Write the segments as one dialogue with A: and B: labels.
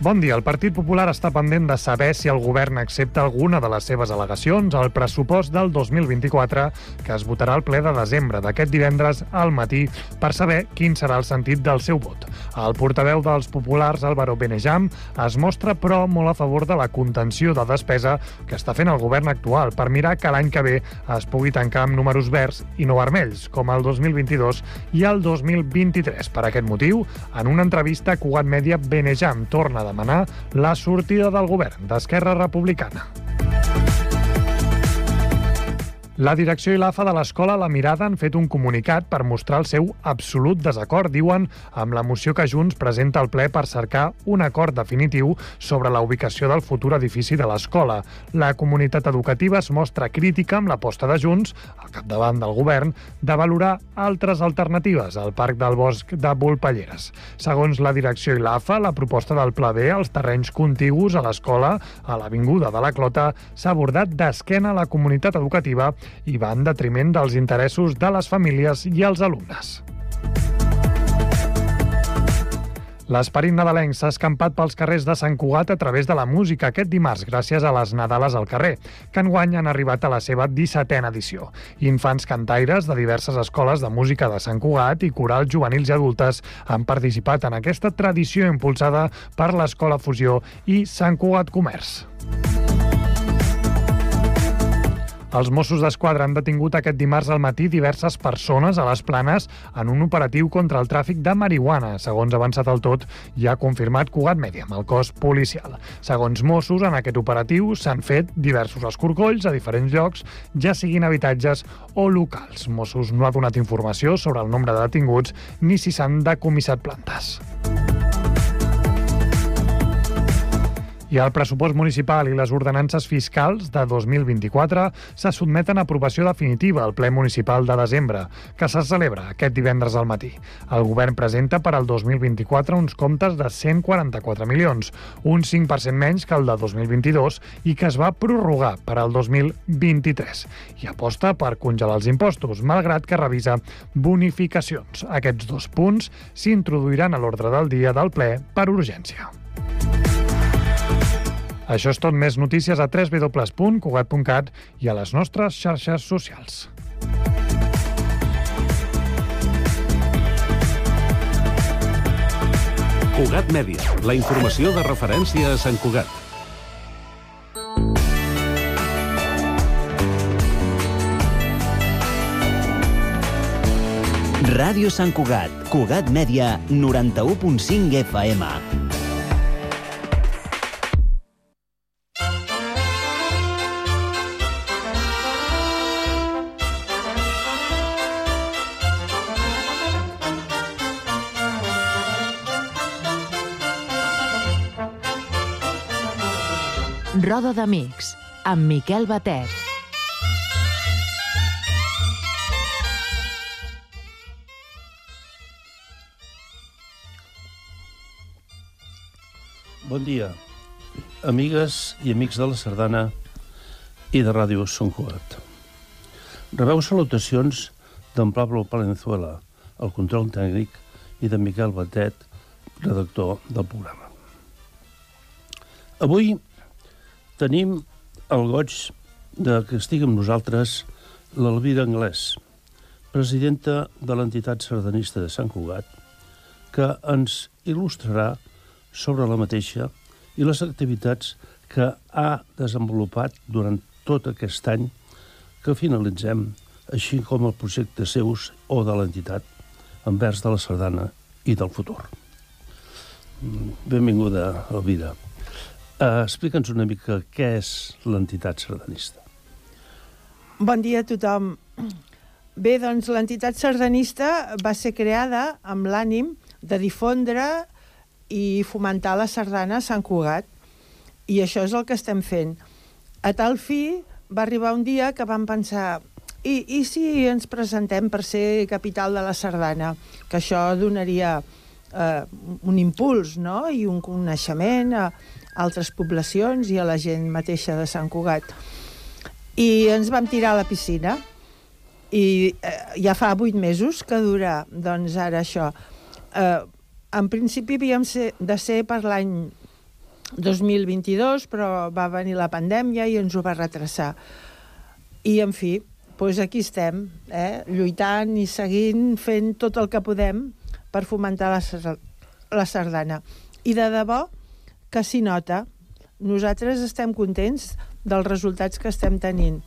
A: Bon dia. El Partit Popular està pendent de saber si el govern accepta alguna de les seves al·legacions al pressupost del 2024 que es votarà al ple de desembre d'aquest divendres al matí per saber quin serà el sentit del seu vot. El portaveu dels populars, Álvaro Benejam, es mostra però molt a favor de la contenció de despesa que està fent el govern actual per mirar que l'any que ve es pugui tancar amb números verds i no vermells, com el 2022 i el 2023. Per aquest motiu, en una entrevista a Cugat Mèdia, Benejam torna demanar la sortida del govern d'Esquerra Republicana. La direcció i l'AFA de l'escola La Mirada han fet un comunicat per mostrar el seu absolut desacord, diuen, amb la moció que Junts presenta al ple per cercar un acord definitiu sobre la ubicació del futur edifici de l'escola. La comunitat educativa es mostra crítica amb l'aposta de Junts, al capdavant del govern, de valorar altres alternatives al Parc del Bosc de Volpelleres. Segons la direcció i l'AFA, la proposta del Pla B als terrenys contigus a l'escola, a l'Avinguda de la Clota, s'ha abordat d'esquena a la comunitat educativa i va en detriment dels interessos de les famílies i els alumnes. L'esperit nadalenc s'ha escampat pels carrers de Sant Cugat a través de la música aquest dimarts gràcies a les Nadales al carrer, que enguany han arribat a la seva 17a edició. Infants cantaires de diverses escoles de música de Sant Cugat i corals juvenils i adultes han participat en aquesta tradició impulsada per l'Escola Fusió i Sant Cugat Comerç. Els Mossos d'Esquadra han detingut aquest dimarts al matí diverses persones a les planes en un operatiu contra el tràfic de marihuana. Segons avançat el tot, ja ha confirmat Cugat Mèdia amb el cos policial. Segons Mossos, en aquest operatiu s'han fet diversos escorcolls a diferents llocs, ja siguin habitatges o locals. Mossos no ha donat informació sobre el nombre de detinguts ni si s'han decomissat plantes. I el pressupost municipal i les ordenances fiscals de 2024 se sotmeten a aprovació definitiva al ple municipal de desembre, que se celebra aquest divendres al matí. El govern presenta per al 2024 uns comptes de 144 milions, un 5% menys que el de 2022 i que es va prorrogar per al 2023. I aposta per congelar els impostos, malgrat que revisa bonificacions. Aquests dos punts s'introduiran a l'ordre del dia del ple per urgència. Això és tot. Més notícies a www.cugat.cat i a les nostres xarxes socials.
B: Cugat Mèdia, la informació de referència a Sant Cugat.
C: Ràdio Sant Cugat, Cugat Mèdia, 91.5 FM.
D: Roda d'Amics, amb Miquel Batet.
E: Bon dia, amigues i amics de la Sardana i de Ràdio Son Cugat. Rebeu salutacions d'en Pablo Palenzuela, el control tècnic, i de Miquel Batet, redactor del programa. Avui tenim el goig de que estigui amb nosaltres l'Elvira Anglès, presidenta de l'entitat sardanista de Sant Cugat, que ens il·lustrarà sobre la mateixa i les activitats que ha desenvolupat durant tot aquest any que finalitzem, així com el projecte seus o de l'entitat envers de la sardana i del futur. Benvinguda, Elvira. Uh, Explica'ns una mica què és l'entitat sardanista.
F: Bon dia a tothom. Bé, doncs l'entitat sardanista va ser creada amb l'ànim de difondre i fomentar la sardana a Sant Cugat. I això és el que estem fent. A tal fi va arribar un dia que vam pensar i, i si ens presentem per ser capital de la sardana? Que això donaria eh, un impuls no? i un coneixement a altres poblacions i a la gent mateixa de Sant Cugat. i ens vam tirar a la piscina i eh, ja fa vuit mesos que dura doncs ara això eh, en principi havíem de ser per l'any 2022 però va venir la pandèmia i ens ho va retrasar i en fi doncs aquí estem eh, lluitant i seguint fent tot el que podem per fomentar la, la sardana i de debò que s'hi nota nosaltres estem contents dels resultats que estem tenint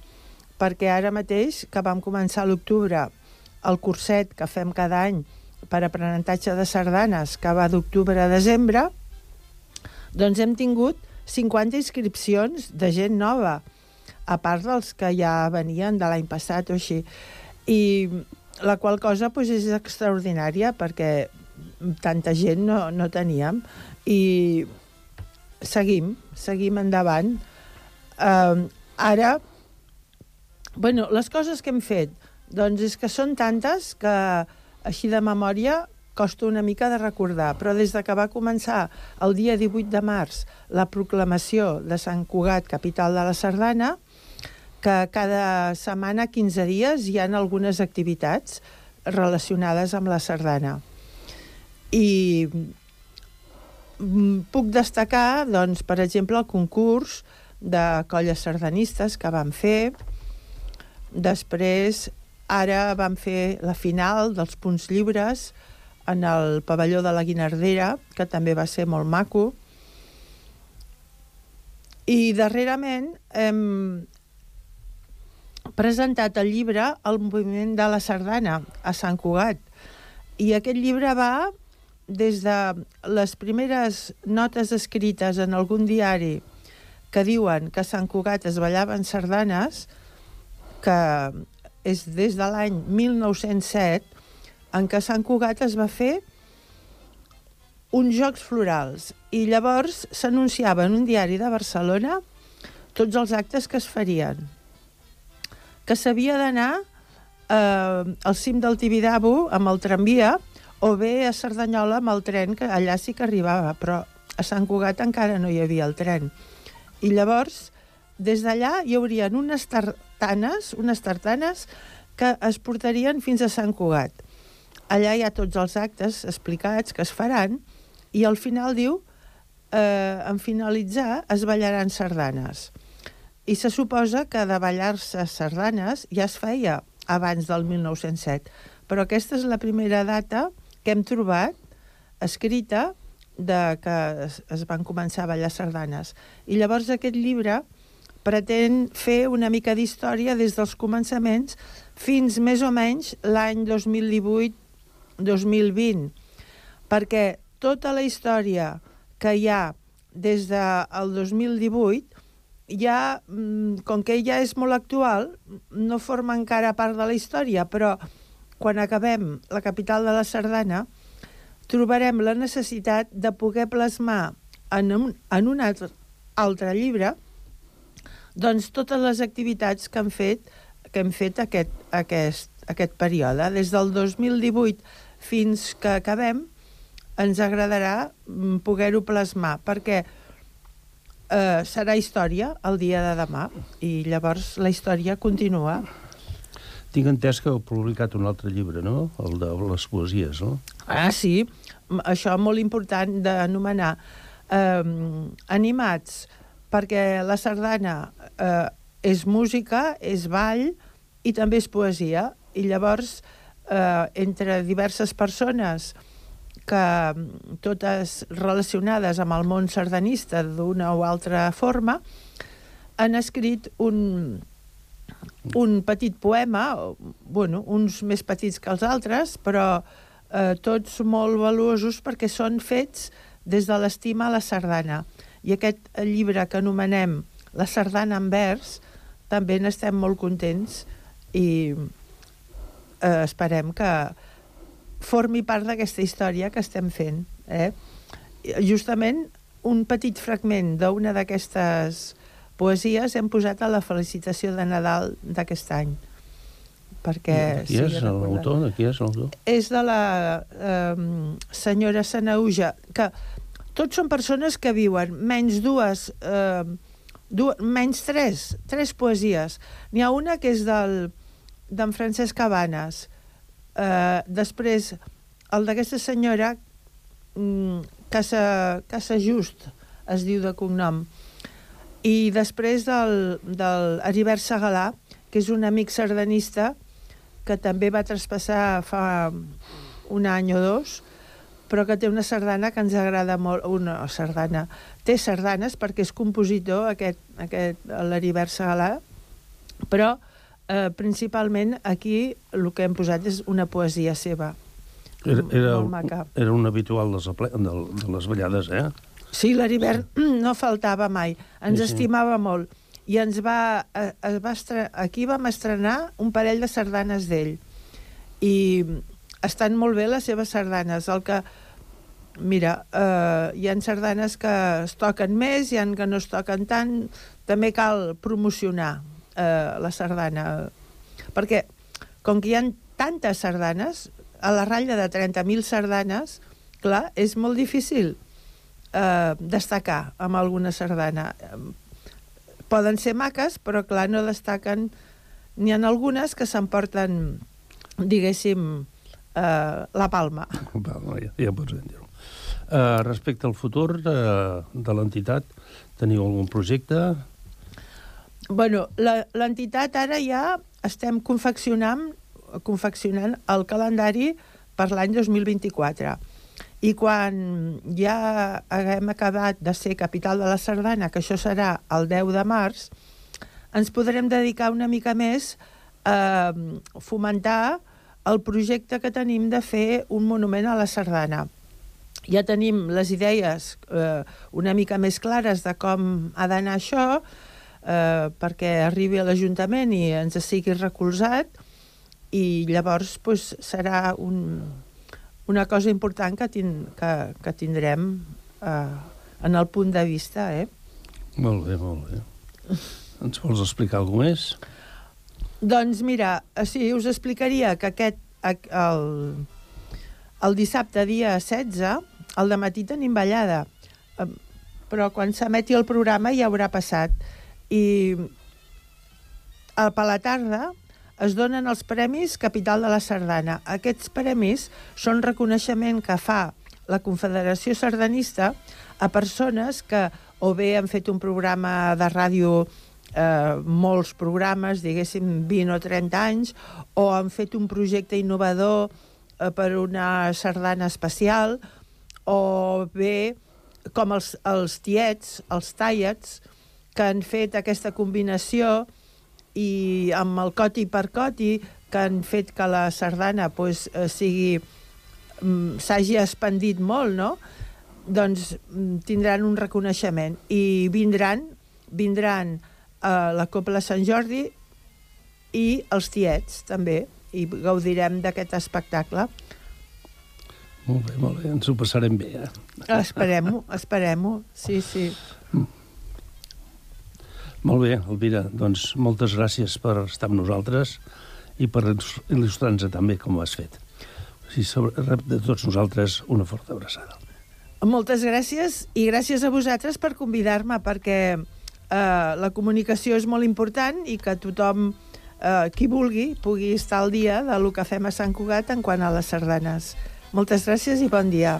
F: perquè ara mateix, que vam començar l'octubre el curset que fem cada any per aprenentatge de sardanes, que va d'octubre a desembre, doncs hem tingut 50 inscripcions de gent nova, a part dels que ja venien de l'any passat o així. I la qual cosa doncs, és extraordinària perquè tanta gent no, no teníem. I seguim, seguim endavant. Uh, ara, bueno, les coses que hem fet, doncs és que són tantes que així de memòria costa una mica de recordar, però des de que va començar el dia 18 de març la proclamació de Sant Cugat, capital de la Sardana, que cada setmana, 15 dies, hi han algunes activitats relacionades amb la sardana. I mm, puc destacar, doncs, per exemple, el concurs de colles sardanistes que vam fer. Després, ara vam fer la final dels punts lliures en el pavelló de la Guinardera, que també va ser molt maco. I darrerament hem presentat el llibre El moviment de la sardana a Sant Cugat. I aquest llibre va des de les primeres notes escrites en algun diari que diuen que a Sant Cugat es ballaven sardanes, que és des de l'any 1907, en què Sant Cugat es va fer uns jocs florals i llavors s'anunciava en un diari de Barcelona tots els actes que es farien que s'havia d'anar eh, al cim del Tibidabo amb el tramvia o bé a Cerdanyola amb el tren, que allà sí que arribava, però a Sant Cugat encara no hi havia el tren. I llavors, des d'allà hi haurien unes tartanes, unes tartanes que es portarien fins a Sant Cugat. Allà hi ha tots els actes explicats que es faran i al final diu, eh, en finalitzar es ballaran sardanes. I se suposa que de ballar-se sardanes ja es feia abans del 1907, però aquesta és la primera data que hem trobat escrita de que es, es van començar a ballar sardanes. I llavors aquest llibre pretén fer una mica d'història des dels començaments fins més o menys l'any 2018-2020, perquè tota la història que hi ha des del 2018 ja, mm, com que ja és molt actual, no forma encara part de la història, però quan acabem la capital de la Sardana, trobarem la necessitat de poder plasmar en un, en un altre, altre llibre doncs totes les activitats que han fet que hem fet aquest, aquest, aquest període. Des del 2018 fins que acabem, ens agradarà mm, poder-ho plasmar, perquè eh, serà història el dia de demà i llavors la història continua.
E: Tinc entès que heu publicat un altre llibre, no? El de les poesies, no?
F: Ah, sí, això molt important d'anomenar. Eh, animats, perquè la sardana eh, és música, és ball i també és poesia. I llavors, eh, entre diverses persones que mm, totes relacionades amb el món sardanista d'una o altra forma, han escrit un, un petit poema, bueno, uns més petits que els altres, però eh, tots molt valuosos perquè són fets des de l'estima a la sardana. I aquest llibre que anomenem La sardana en vers, també n'estem molt contents i eh, esperem que formi part d'aquesta història que estem fent. Eh? Justament un petit fragment d'una d'aquestes poesies hem posat a la felicitació de Nadal d'aquest any. Perquè
E: De qui és l'autor? De qui és l'autor?
F: És de la eh, senyora Sanauja, que tots són persones que viuen menys dues eh, Du, menys tres, tres poesies. N'hi ha una que és del d'en Francesc Cabanes. Uh, després, el d'aquesta senyora, mm, Casa, Casa Just, es diu de cognom. I després del, del Heribert Segalà, que és un amic sardanista que també va traspassar fa un any o dos, però que té una sardana que ens agrada molt, una sardana, té sardanes perquè és compositor, aquest, aquest l'Heribert Segalà, però eh, principalment aquí el que hem posat és una poesia seva.
E: Era, era,
F: Molt maca.
E: era un habitual dels aple... de, de les ballades, eh?
F: Sí, l'Heribert no faltava mai. Ens
E: Sí,
F: sí,
E: sí.
F: estimava molt. I ens va, eh, es va estre... aquí vam estrenar un parell de sardanes d'ell. I estan molt bé les seves sardanes. El que, mira, eh, hi ha sardanes que es toquen més, hi ha que no es toquen tant. També cal promocionar eh, la sardana. Perquè, com que hi ha tantes sardanes, a la ratlla de 30.000 sardanes, clar, és molt difícil eh, destacar amb alguna sardana. Eh, Poden ser maques, però clar, no destaquen... N'hi ha algunes que s'emporten, diguéssim, eh, la palma.
E: Va, no, ja, ja pots dir-ho. Uh, respecte al futur de, de l'entitat, teniu algun projecte?
F: Bueno, l'entitat ara ja estem confeccionant, confeccionant el calendari per l'any 2024. I quan ja haguem acabat de ser capital de la Sardana, que això serà el 10 de març, ens podrem dedicar una mica més a fomentar el projecte que tenim de fer un monument a la Sardana. Ja tenim les idees eh, una mica més clares de com ha d'anar això, eh, perquè arribi a l'Ajuntament i ens sigui recolzat, i llavors pues, serà un, una cosa important que, tin, que, que tindrem eh, en el punt de vista. Eh?
E: Molt bé, molt bé. Ens vols explicar alguna més?
F: Doncs mira, eh, sí, us explicaria que aquest, el, el dissabte, dia 16, al matí tenim ballada, però quan s'emeti el programa ja haurà passat. I a, la tarda es donen els Premis Capital de la Sardana. Aquests premis són reconeixement que fa la Confederació Sardanista a persones que o bé han fet un programa de ràdio eh, molts programes, diguéssim 20 o 30 anys, o han fet un projecte innovador eh, per una sardana especial, o bé com els, els tiets, els tallets, que han fet aquesta combinació i amb el coti per coti que han fet que la sardana pues, eh, sigui mm, s'hagi expandit molt, no? Doncs mm, tindran un reconeixement i vindran vindran a la Copla Sant Jordi i els tiets també i gaudirem d'aquest espectacle.
E: Molt bé, molt bé. Ens ho passarem bé, eh?
F: Esperem-ho, esperem-ho, sí, sí.
E: Molt bé, Elvira. Doncs moltes gràcies per estar amb nosaltres i per il·lustrar-nos també com ho has fet. Sí, sobre, rep de tots nosaltres una forta abraçada.
F: Moltes gràcies i gràcies a vosaltres per convidar-me perquè eh, la comunicació és molt important i que tothom, eh, qui vulgui, pugui estar al dia de lo que fem a Sant Cugat en quant a les sardanes. Moltes gràcies i bon dia.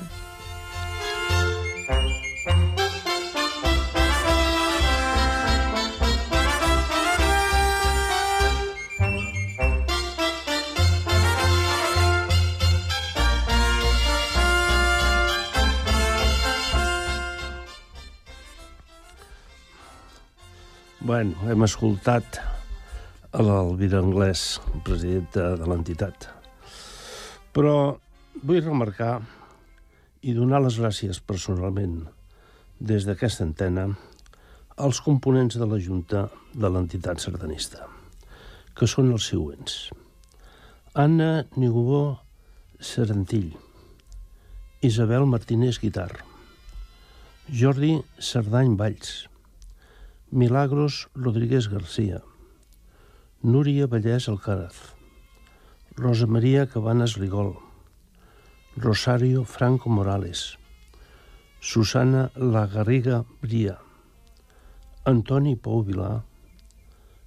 E: Bueno, hem escoltat a l'Elvira Anglès, presidenta de l'entitat. Però vull remarcar i donar les gràcies personalment des d'aquesta antena als components de la Junta de l'entitat sardanista, que són els següents. Anna Nigubó Serentill, Isabel Martínez Guitar, Jordi Cerdany Valls, Milagros Rodríguez García, Núria Vallès Alcaraz, Rosa Maria Cabanes Rigol, Rosario Franco Morales, Susana Lagarriga Bria, Antoni Pou Vilà,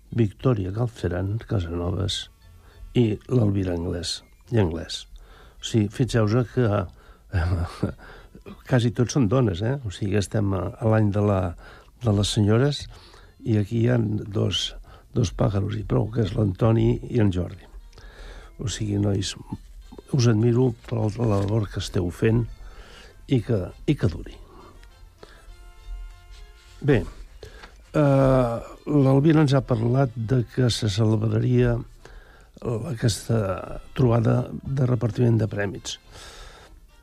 E: Victòria Galceran Casanovas i l'Elvira Anglès, i Anglès. O sigui, fixeu-vos que eh, quasi tots són dones, eh? O sigui, estem a l'any de, la, de les senyores i aquí hi ha dos, dos pàjaros i prou, que és l'Antoni i en Jordi. O sigui, nois, us admiro per la labor que esteu fent i que, i que duri. Bé, eh, l'Alvira ens ha parlat de que se celebraria aquesta trobada de repartiment de prèmits.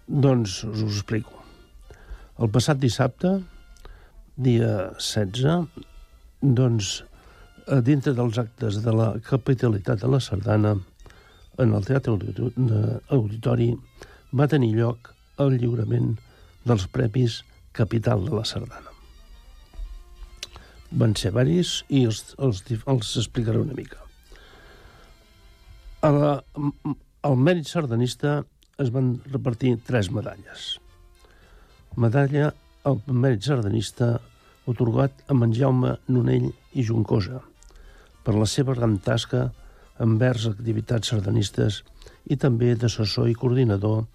E: Doncs us ho explico. El passat dissabte, dia 16, doncs, dintre dels actes de la capitalitat de la Sardana, en el Teatre Auditori va tenir lloc el lliurament dels Premis Capital de la Sardana. Van ser varis i els, els, els explicaré una mica. A la, al mèrit sardanista es van repartir tres medalles. Medalla al mèrit sardanista otorgat a en Jaume Nonell i Juncosa per la seva gran tasca envers activitats sardanistes i també d'assessor i coordinador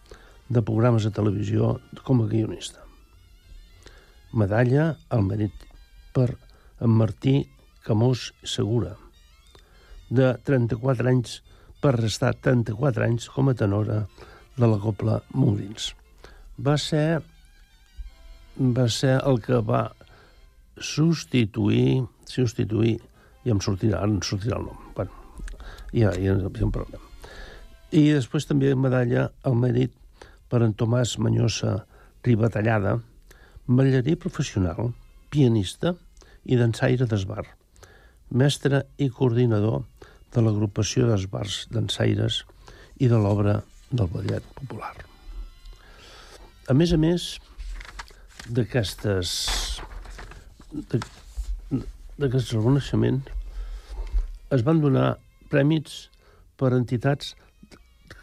E: de programes de televisió com a guionista. Medalla al mèrit per en Martí Camós Segura, de 34 anys per restar 34 anys com a tenora de la Copla Molins. Va ser, va ser el que va substituir, substituir, i em sortirà, em sortirà el nom. Bueno, ja, ja, ja en parlem. I després també medalla al mèrit per en Tomàs Manyosa Ribatallada, ballarí professional, pianista i dansaire d'esbar, mestre i coordinador de l'agrupació d'esbars dansaires i de l'obra del ballet popular. A més a més d'aquestes d'aquests reconeixements es van donar prèmits per entitats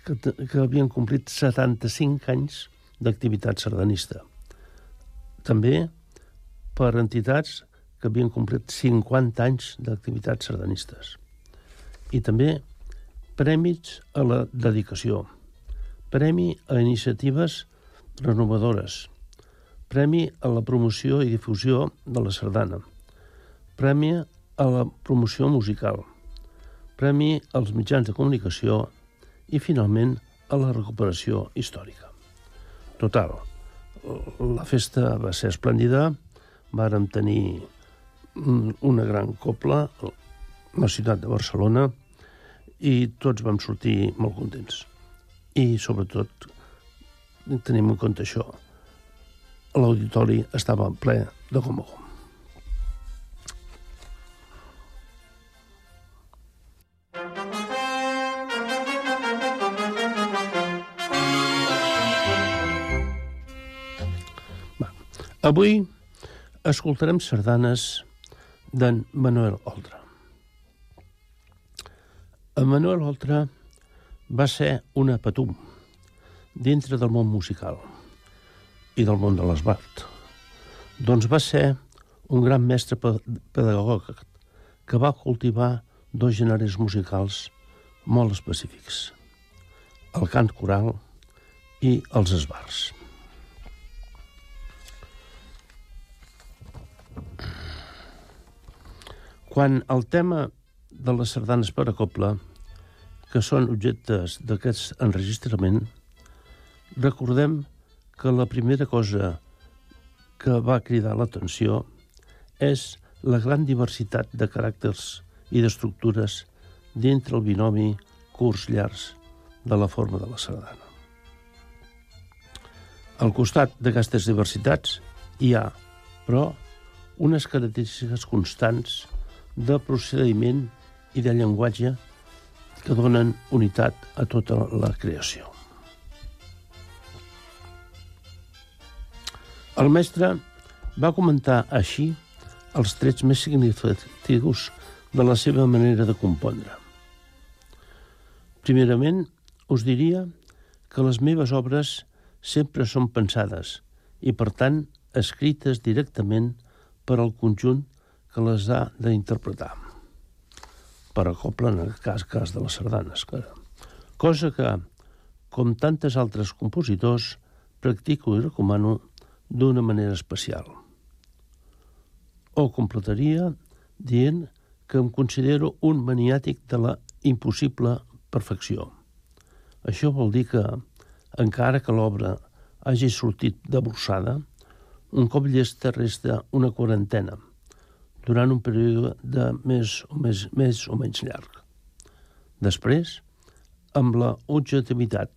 E: que, que havien complit 75 anys d'activitat sardanista. També per entitats que havien complit 50 anys d'activitats sardanistes. I també prèmits a la dedicació, premi a iniciatives renovadores, premi a la promoció i difusió de la sardana, premi a la promoció musical, premi als mitjans de comunicació i, finalment, a la recuperació històrica. Total, la festa va ser esplèndida, vàrem tenir una gran copla a la ciutat de Barcelona i tots vam sortir molt contents. I, sobretot, tenim en compte això, l'auditori estava ple de com a com. Avui escoltarem sardanes d'en Manuel Oltra. En Manuel Oltra va ser una patum dintre del món musical i del món de l'esbart. Doncs va ser un gran mestre pedagog que va cultivar dos gèneres musicals molt específics, el cant coral i els esbars. Quan el tema de les sardanes per a copla, que són objectes d'aquest enregistrament, recordem que la primera cosa que va cridar l'atenció és la gran diversitat de caràcters i d'estructures dintre el binomi curs llars de la forma de la sardana. Al costat d'aquestes diversitats hi ha, però, unes característiques constants de procediment i de llenguatge que donen unitat a tota la creació. El mestre va comentar així els trets més significatius de la seva manera de compondre. Primerament, us diria que les meves obres sempre són pensades i, per tant, escrites directament per al conjunt que les ha d'interpretar. Per a coble, en el cas, cas de les sardanes. Que... Cosa que, com tantes altres compositors, practico i recomano d'una manera especial. O completaria dient que em considero un maniàtic de la impossible perfecció. Això vol dir que, encara que l'obra hagi sortit de borsada, un cop llesta resta una quarantena, durant un període de més o, més, més o menys llarg. Després, amb la objectivitat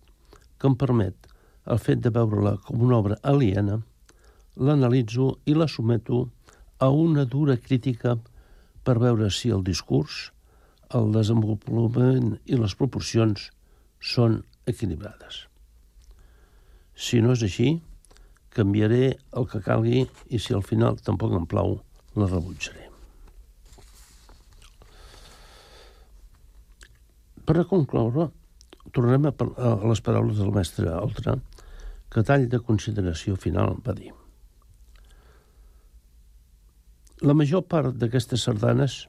E: que em permet el fet de veure-la com una obra aliena, l'analitzo i la someto a una dura crítica per veure si el discurs, el desenvolupament i les proporcions són equilibrades. Si no és així, canviaré el que calgui i si al final tampoc em plau, la rebutjaré. Per a concloure, tornem a, les paraules del mestre Altra, que tall de consideració final va dir. La major part d'aquestes sardanes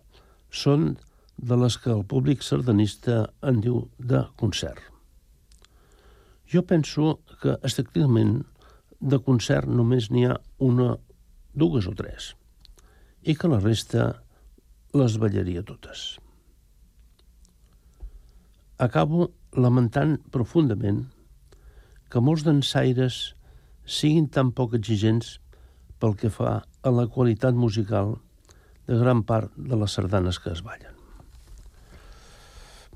E: són de les que el públic sardanista en diu de concert. Jo penso que estrictament de concert només n'hi ha una, dues o tres, i que la resta les ballaria totes. Acabo lamentant profundament que molts dansaires siguin tan poc exigents pel que fa a la qualitat musical de gran part de les sardanes que es ballen.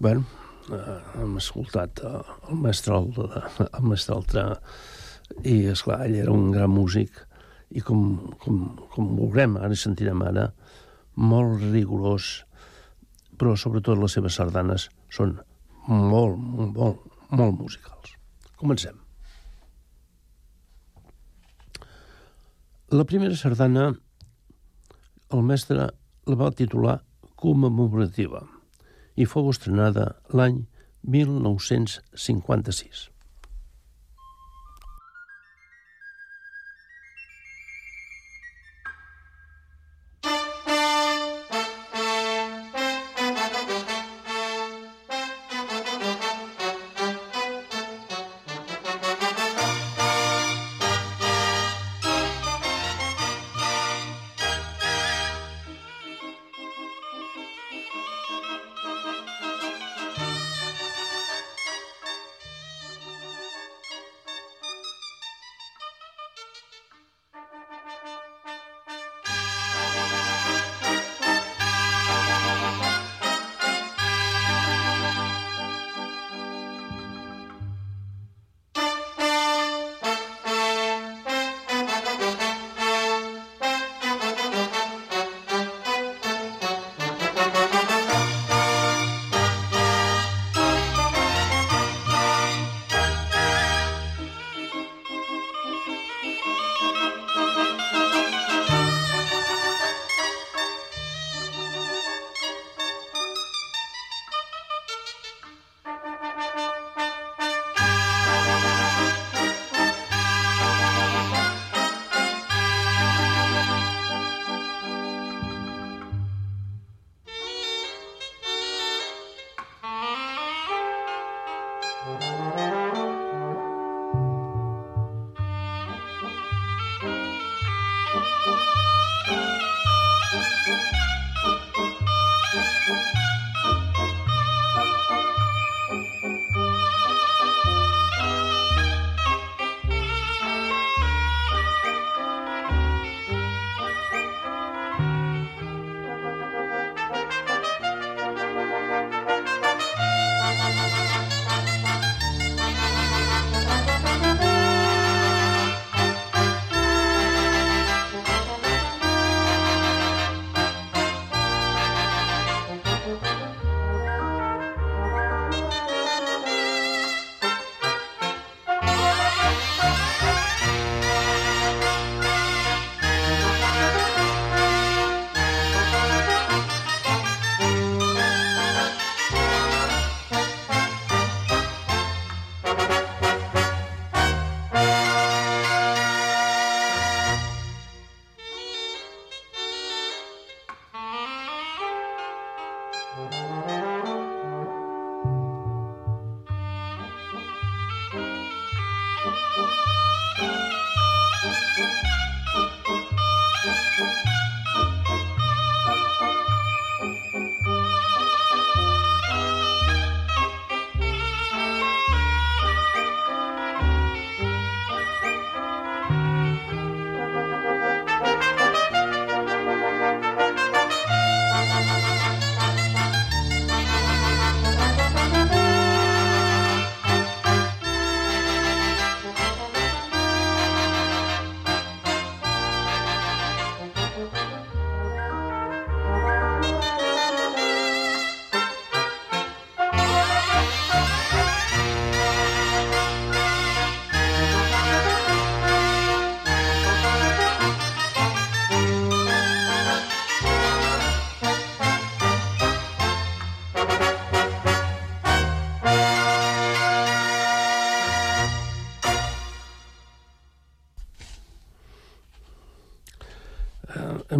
E: Bé, eh, hem escoltat eh, el mestre Altre, el mestre Altre i, és clar ell era un gran músic i com, com, com veurem, ara sentirem ara, molt rigorós, però sobretot les seves sardanes són molt, molt, molt musicals. Comencem. La primera sardana, el mestre la va titular commemorativa i fou estrenada l'any 1956.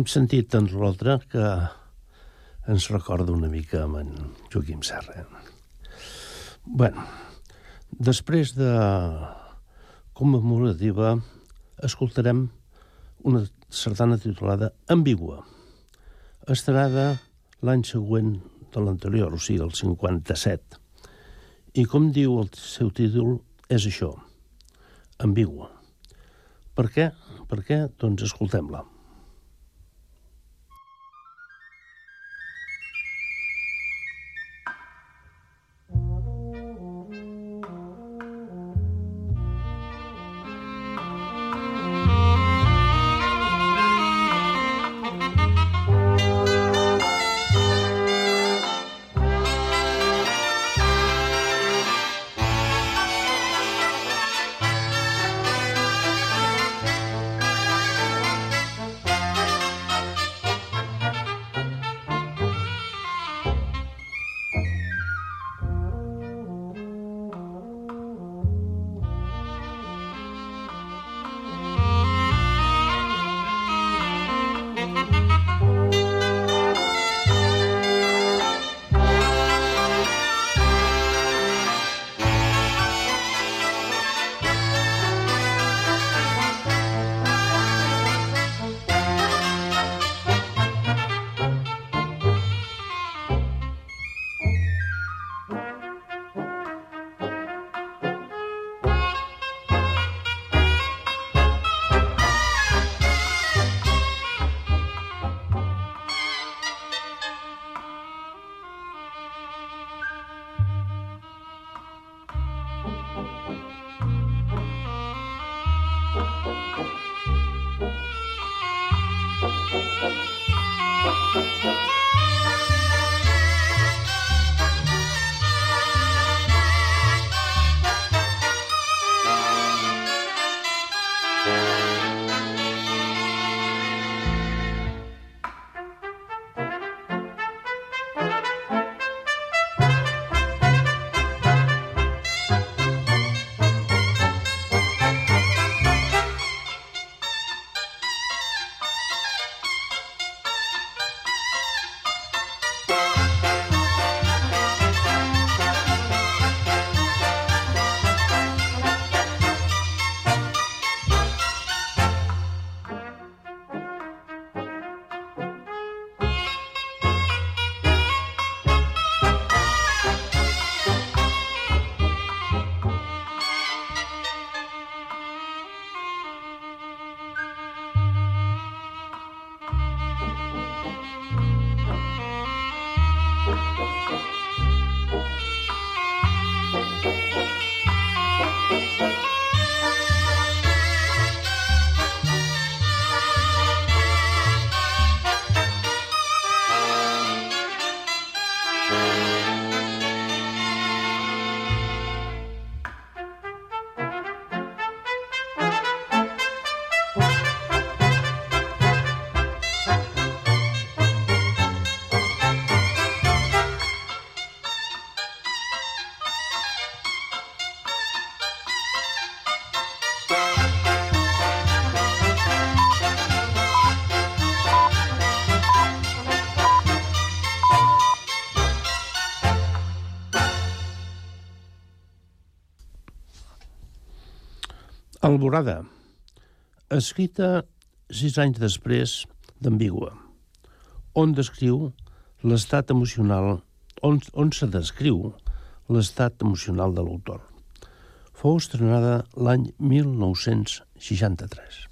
E: Hem sentit tant l'altre que ens recorda una mica amb en Joaquim Serra. bueno, després de commemorativa escoltarem una sardana titulada Ambigua, estrenada l'any següent de l'anterior, o sigui, el 57. I com diu el seu títol, és això, ambigua. Per què? Per què? Doncs escoltem-la. Alborada, escrita sis anys després d'Ambigua, on descriu l'estat emocional, on, on se descriu l'estat emocional de l'autor. Fou estrenada l'any 1963.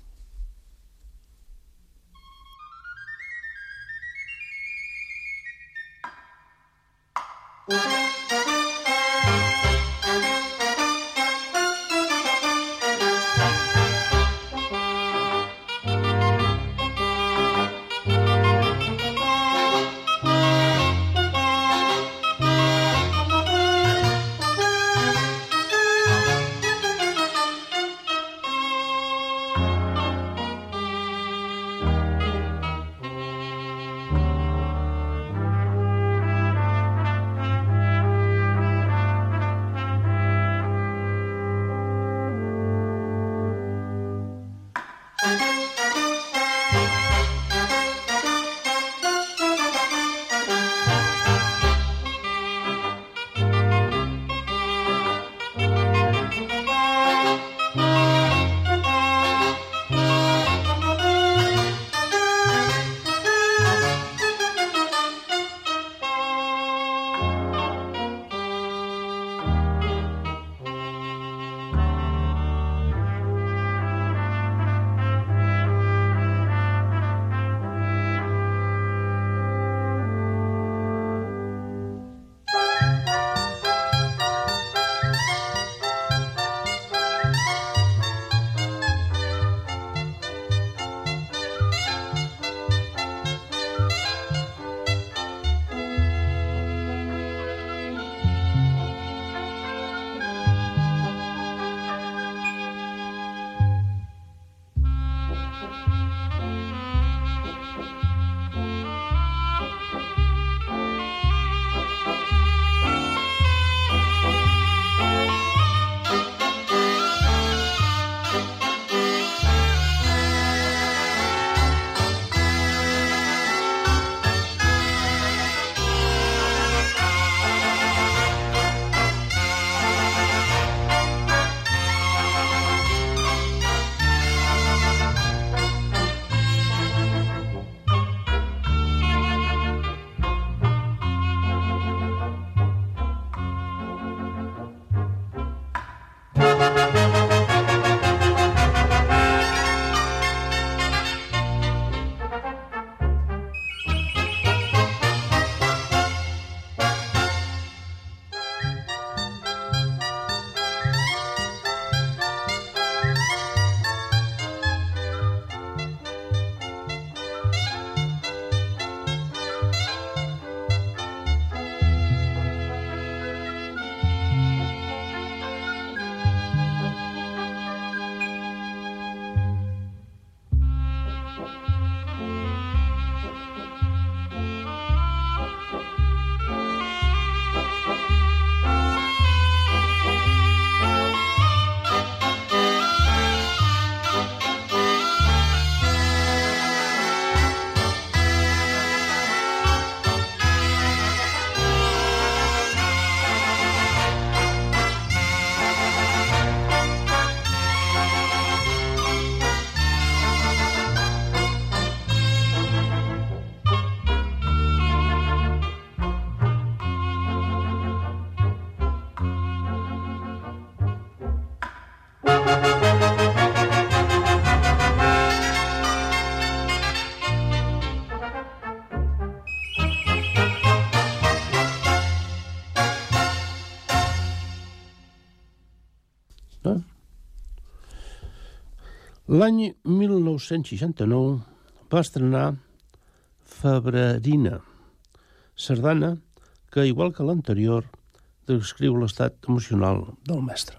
E: L'any 1969 va estrenar Febrerina, sardana que, igual que l'anterior, descriu l'estat emocional del mestre.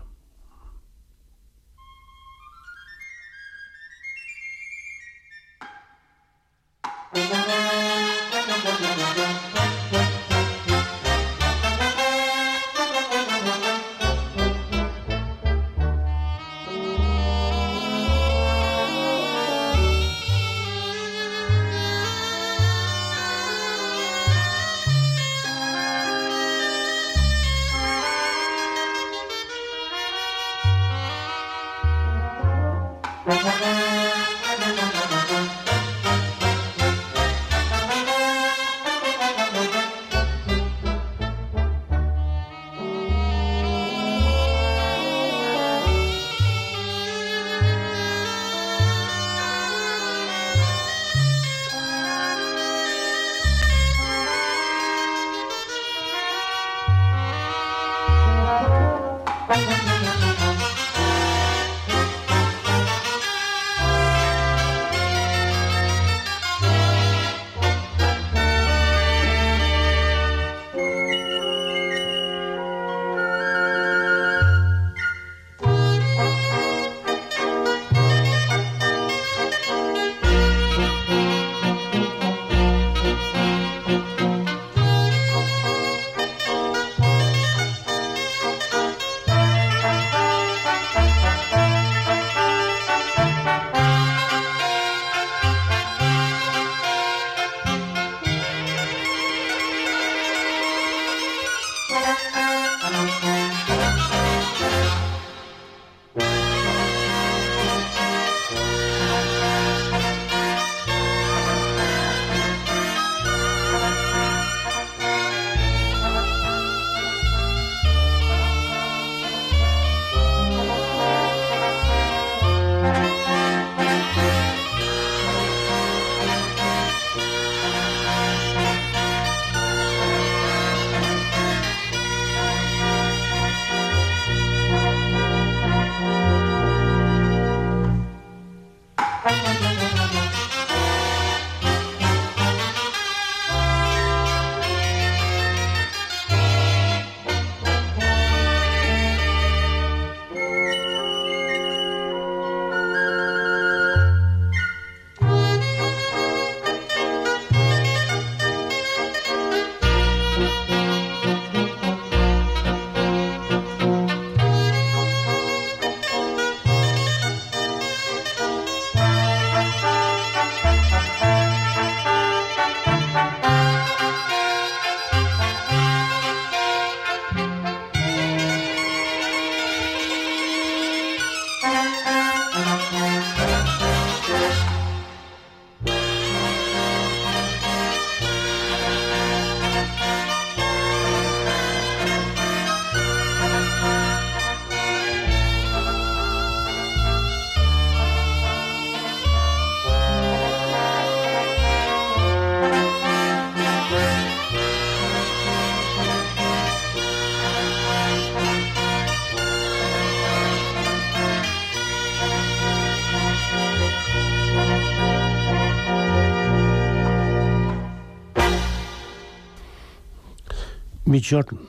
E: migjorn,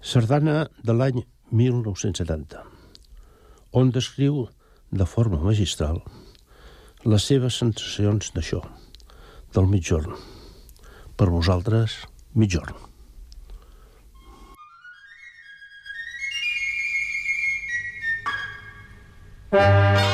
E: sardana de l'any 1970, on descriu de forma magistral les seves sensacions d'això, del migjorn. Per vosaltres, migjorn. thank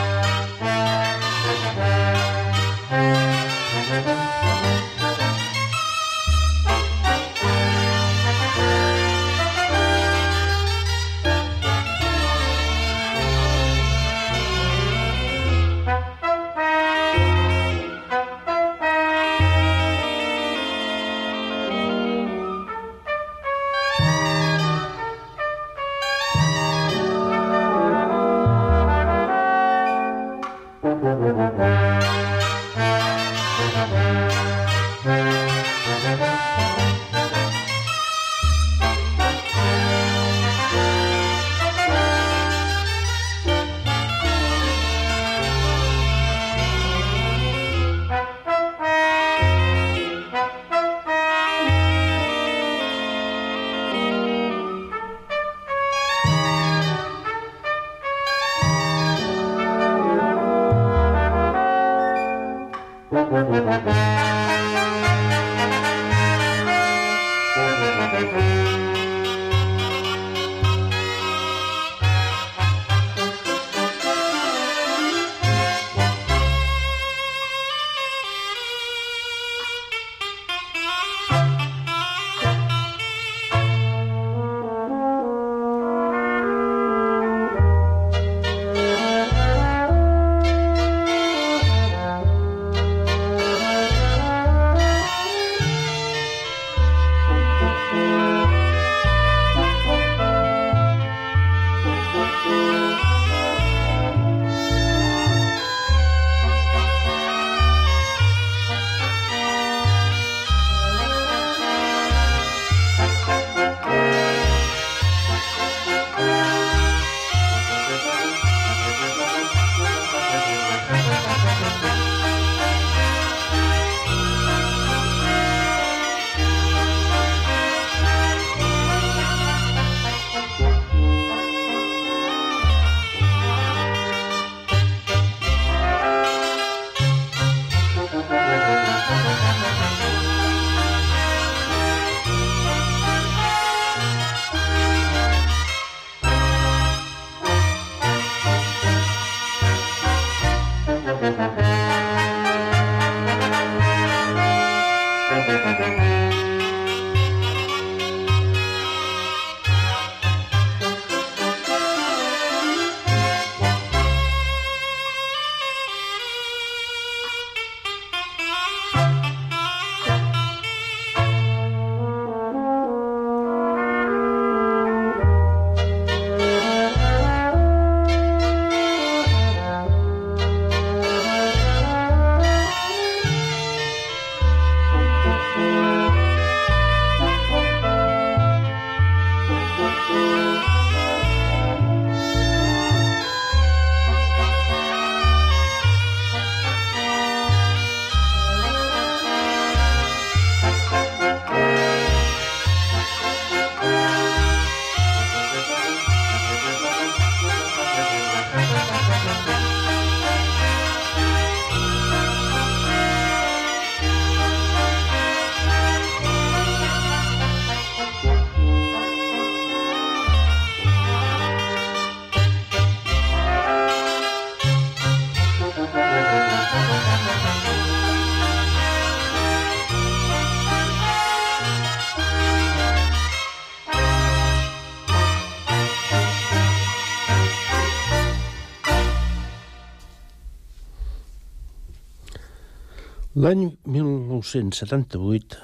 E: L'any 1978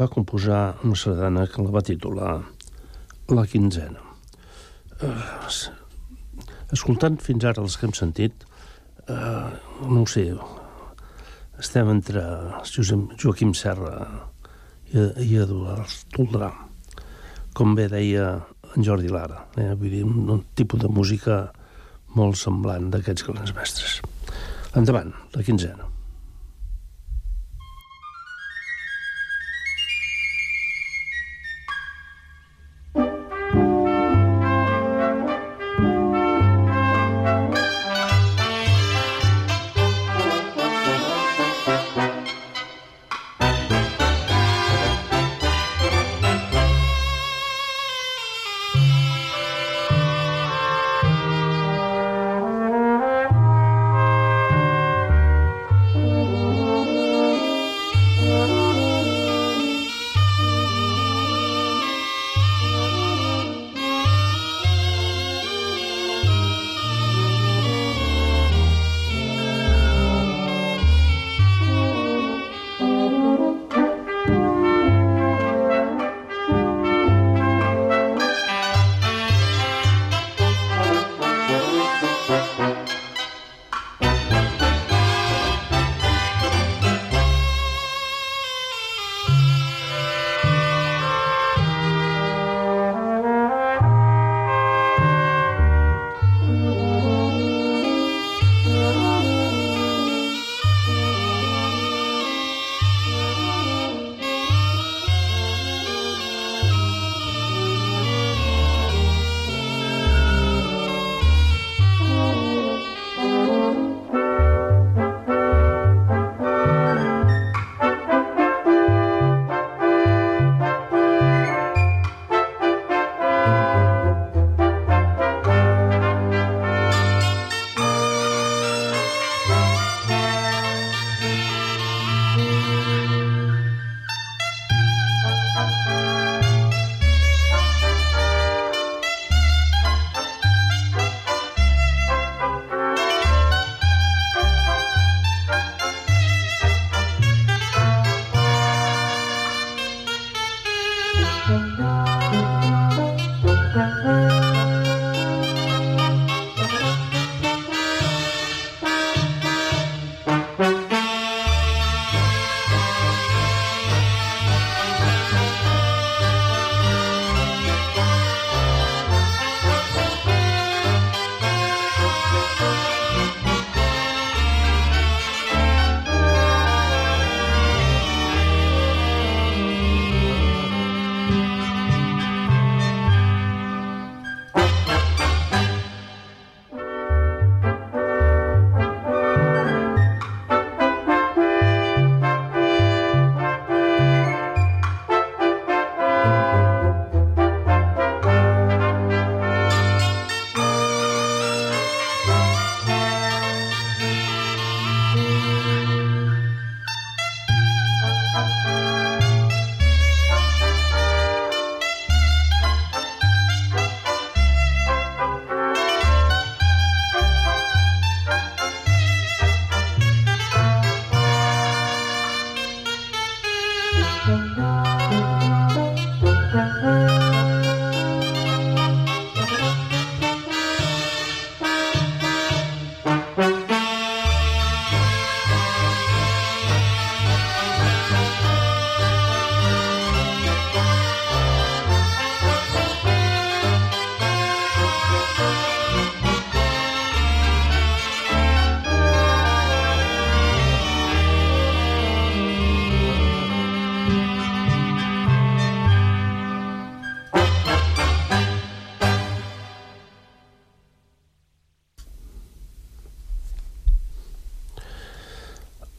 E: va composar una sardana que la va titular La quinzena. Eh, escoltant fins ara els que hem sentit, eh, no ho sé, estem entre Josep, Joaquim Serra i, i Eduard Toldrà, com bé deia en Jordi Lara, eh? vull dir, un, un tipus de música molt semblant d'aquests grans mestres. Endavant, la quinzena.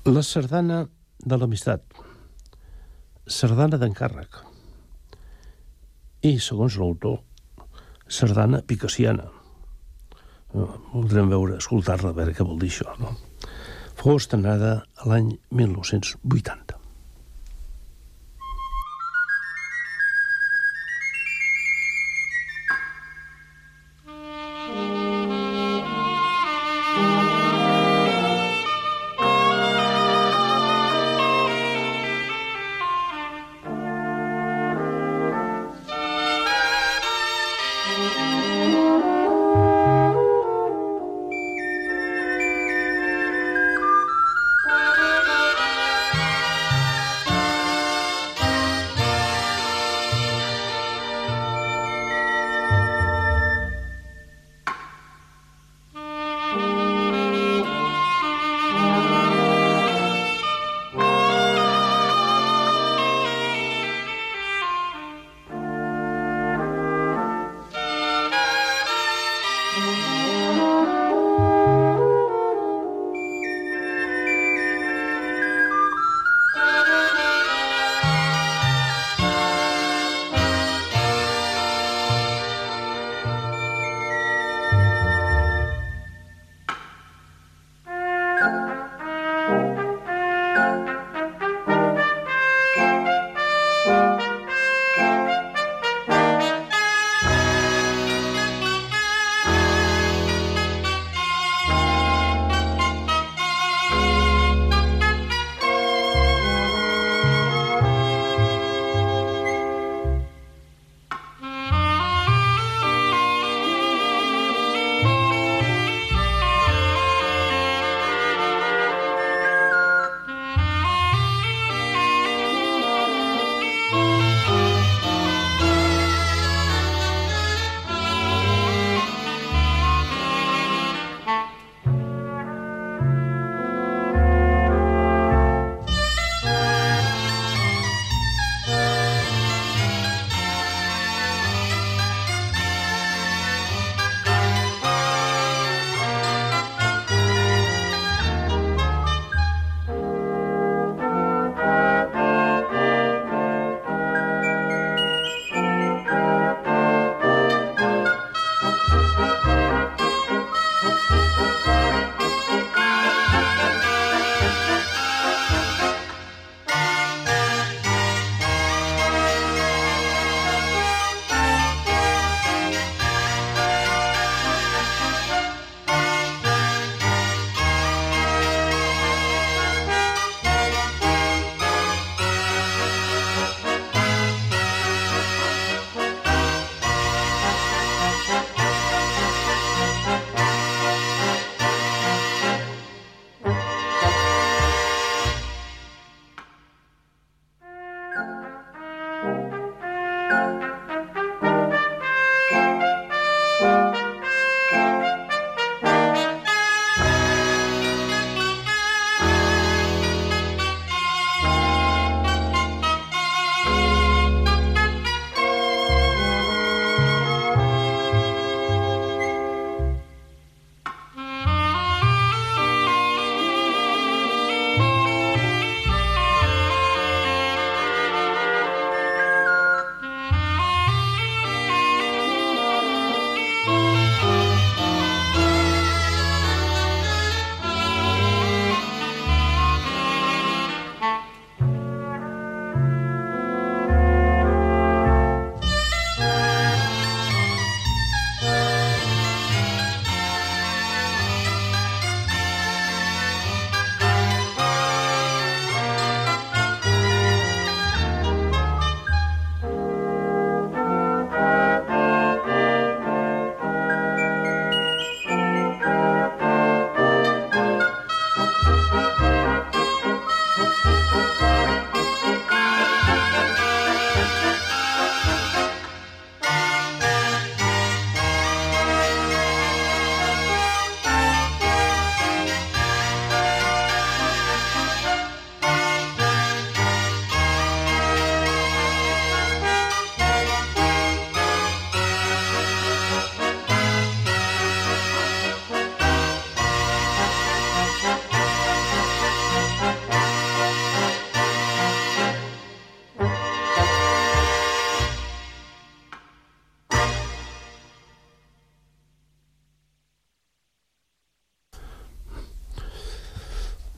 E: La sardana de l'amistat. Sardana d'encàrrec. I, segons l'autor, sardana picassiana. No, voldrem veure, escoltar-la, a veure què vol dir això, no? Fou estrenada l'any 1980.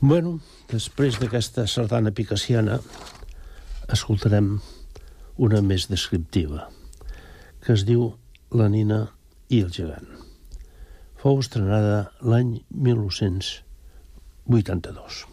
E: Bueno, després d'aquesta sardana picassiana, escoltarem una més descriptiva, que es diu La nina i el gegant. Fou estrenada l'any 1982.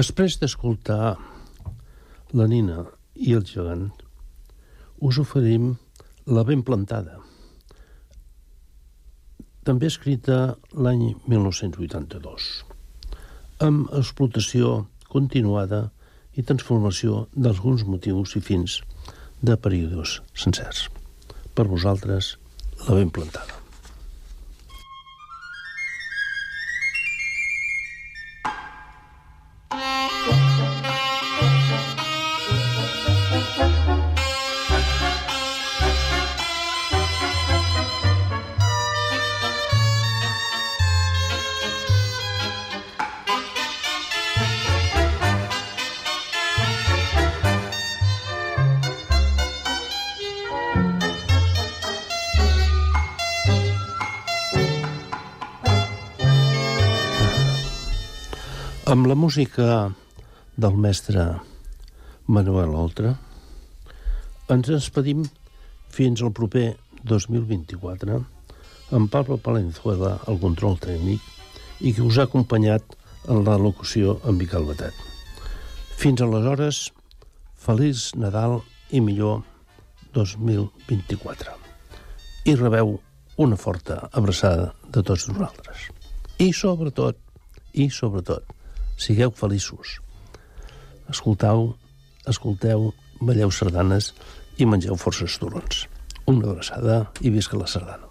E: Després d'escoltar la Nina i el gegant, us oferim La ben plantada, també escrita l'any 1982, amb explotació continuada i transformació d'alguns motius i fins de períodes sencers. Per vosaltres, la ben plantada. Amb la música del mestre Manuel Oltra, ens despedim fins al proper 2024 amb Pablo Palenzuela al control tècnic i que us ha acompanyat en la locució amb Miquel Batet. Fins aleshores, feliç Nadal i millor 2024. I rebeu una forta abraçada de tots nosaltres. I sobretot, i sobretot, sigueu feliços. Escoltau, escolteu, balleu sardanes i mengeu forces turons. Una abraçada i visca la sardana.